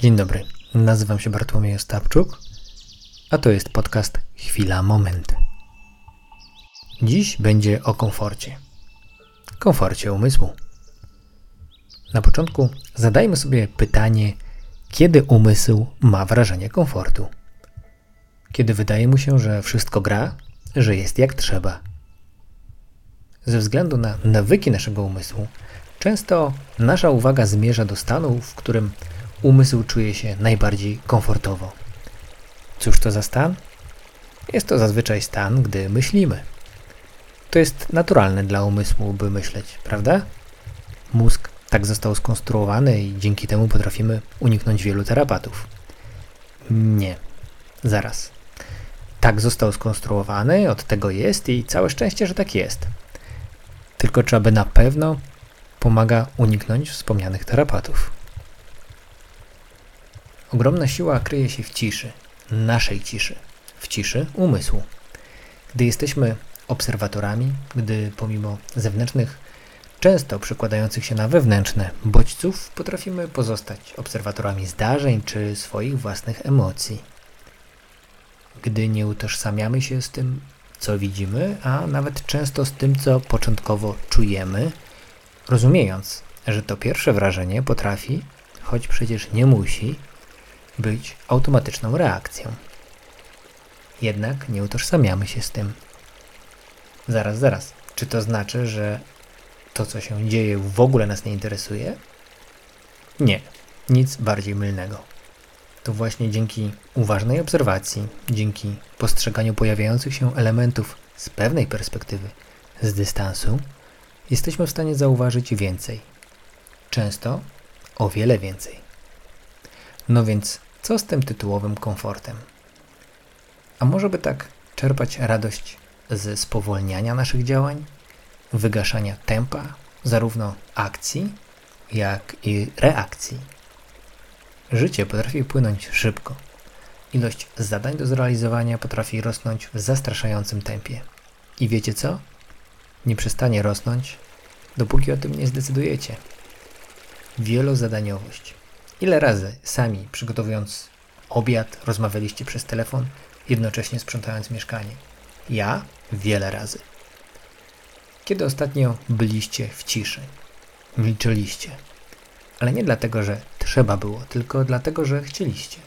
Dzień dobry, nazywam się Bartłomiej Ostapczuk, a to jest podcast Chwila Moment. Dziś będzie o komforcie. Komforcie umysłu. Na początku zadajmy sobie pytanie, kiedy umysł ma wrażenie komfortu? Kiedy wydaje mu się, że wszystko gra, że jest jak trzeba. Ze względu na nawyki naszego umysłu, często nasza uwaga zmierza do stanu, w którym umysł czuje się najbardziej komfortowo. Cóż to za stan? Jest to zazwyczaj stan, gdy myślimy. To jest naturalne dla umysłu, by myśleć, prawda? Mózg tak został skonstruowany i dzięki temu potrafimy uniknąć wielu terapatów. Nie. Zaraz. Tak został skonstruowany, od tego jest i całe szczęście, że tak jest. Tylko czy aby na pewno pomaga uniknąć wspomnianych terapatów. Ogromna siła kryje się w ciszy, naszej ciszy, w ciszy umysłu. Gdy jesteśmy obserwatorami, gdy pomimo zewnętrznych, często przekładających się na wewnętrzne bodźców, potrafimy pozostać obserwatorami zdarzeń czy swoich własnych emocji. Gdy nie utożsamiamy się z tym, co widzimy, a nawet często z tym, co początkowo czujemy, rozumiejąc, że to pierwsze wrażenie potrafi, choć przecież nie musi, być automatyczną reakcją. Jednak nie utożsamiamy się z tym. Zaraz, zaraz. Czy to znaczy, że to, co się dzieje, w ogóle nas nie interesuje? Nie, nic bardziej mylnego. To właśnie dzięki uważnej obserwacji, dzięki postrzeganiu pojawiających się elementów z pewnej perspektywy, z dystansu, jesteśmy w stanie zauważyć więcej. Często o wiele więcej. No więc co z tym tytułowym komfortem? A może by tak czerpać radość ze spowolniania naszych działań, wygaszania tempa, zarówno akcji, jak i reakcji? Życie potrafi płynąć szybko. Ilość zadań do zrealizowania potrafi rosnąć w zastraszającym tempie. I wiecie co? Nie przestanie rosnąć, dopóki o tym nie zdecydujecie. Wielozadaniowość Ile razy sami przygotowując obiad rozmawialiście przez telefon, jednocześnie sprzątając mieszkanie? Ja wiele razy. Kiedy ostatnio byliście w ciszy? Milczyliście. Ale nie dlatego, że trzeba było, tylko dlatego, że chcieliście.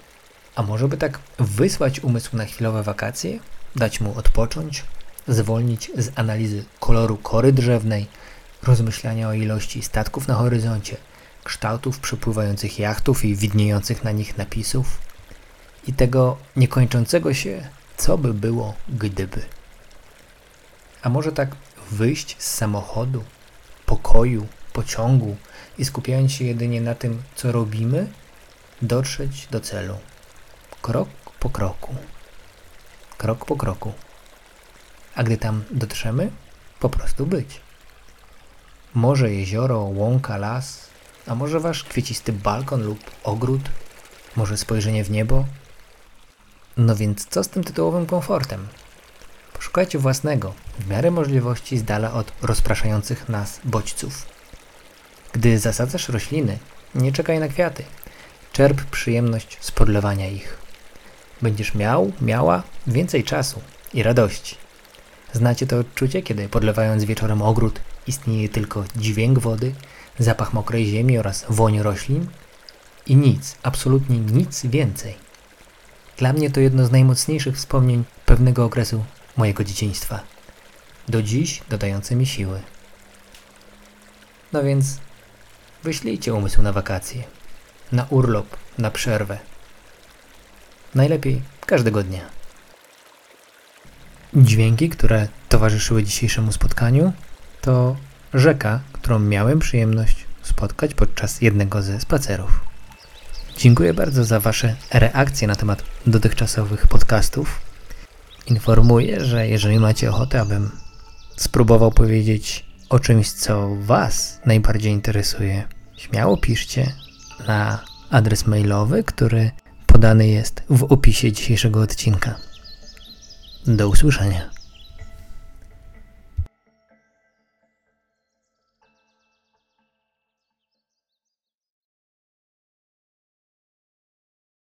A może by tak wysłać umysł na chwilowe wakacje, dać mu odpocząć, zwolnić z analizy koloru kory drzewnej, rozmyślania o ilości statków na horyzoncie, kształtów przepływających jachtów i widniejących na nich napisów i tego niekończącego się, co by było gdyby. A może tak wyjść z samochodu, pokoju, pociągu i skupiając się jedynie na tym, co robimy, dotrzeć do celu. Krok po kroku. Krok po kroku. A gdy tam dotrzemy, po prostu być. Morze, jezioro, łąka, las, a może wasz kwiecisty balkon lub ogród? Może spojrzenie w niebo? No więc co z tym tytułowym komfortem? Poszukajcie własnego, w miarę możliwości z dala od rozpraszających nas bodźców. Gdy zasadzasz rośliny, nie czekaj na kwiaty. Czerp przyjemność z podlewania ich. Będziesz miał, miała więcej czasu i radości. Znacie to odczucie, kiedy podlewając wieczorem ogród istnieje tylko dźwięk wody, zapach mokrej ziemi oraz woń roślin i nic, absolutnie nic więcej. Dla mnie to jedno z najmocniejszych wspomnień pewnego okresu mojego dzieciństwa. Do dziś dodające mi siły. No więc wyślijcie umysł na wakacje, na urlop, na przerwę. Najlepiej każdego dnia. Dźwięki, które towarzyszyły dzisiejszemu spotkaniu, to rzeka, którą miałem przyjemność spotkać podczas jednego ze spacerów. Dziękuję bardzo za Wasze reakcje na temat dotychczasowych podcastów. Informuję, że jeżeli macie ochotę, abym spróbował powiedzieć o czymś, co Was najbardziej interesuje, śmiało piszcie na adres mailowy, który podany jest w opisie dzisiejszego odcinka. Do usłyszenia.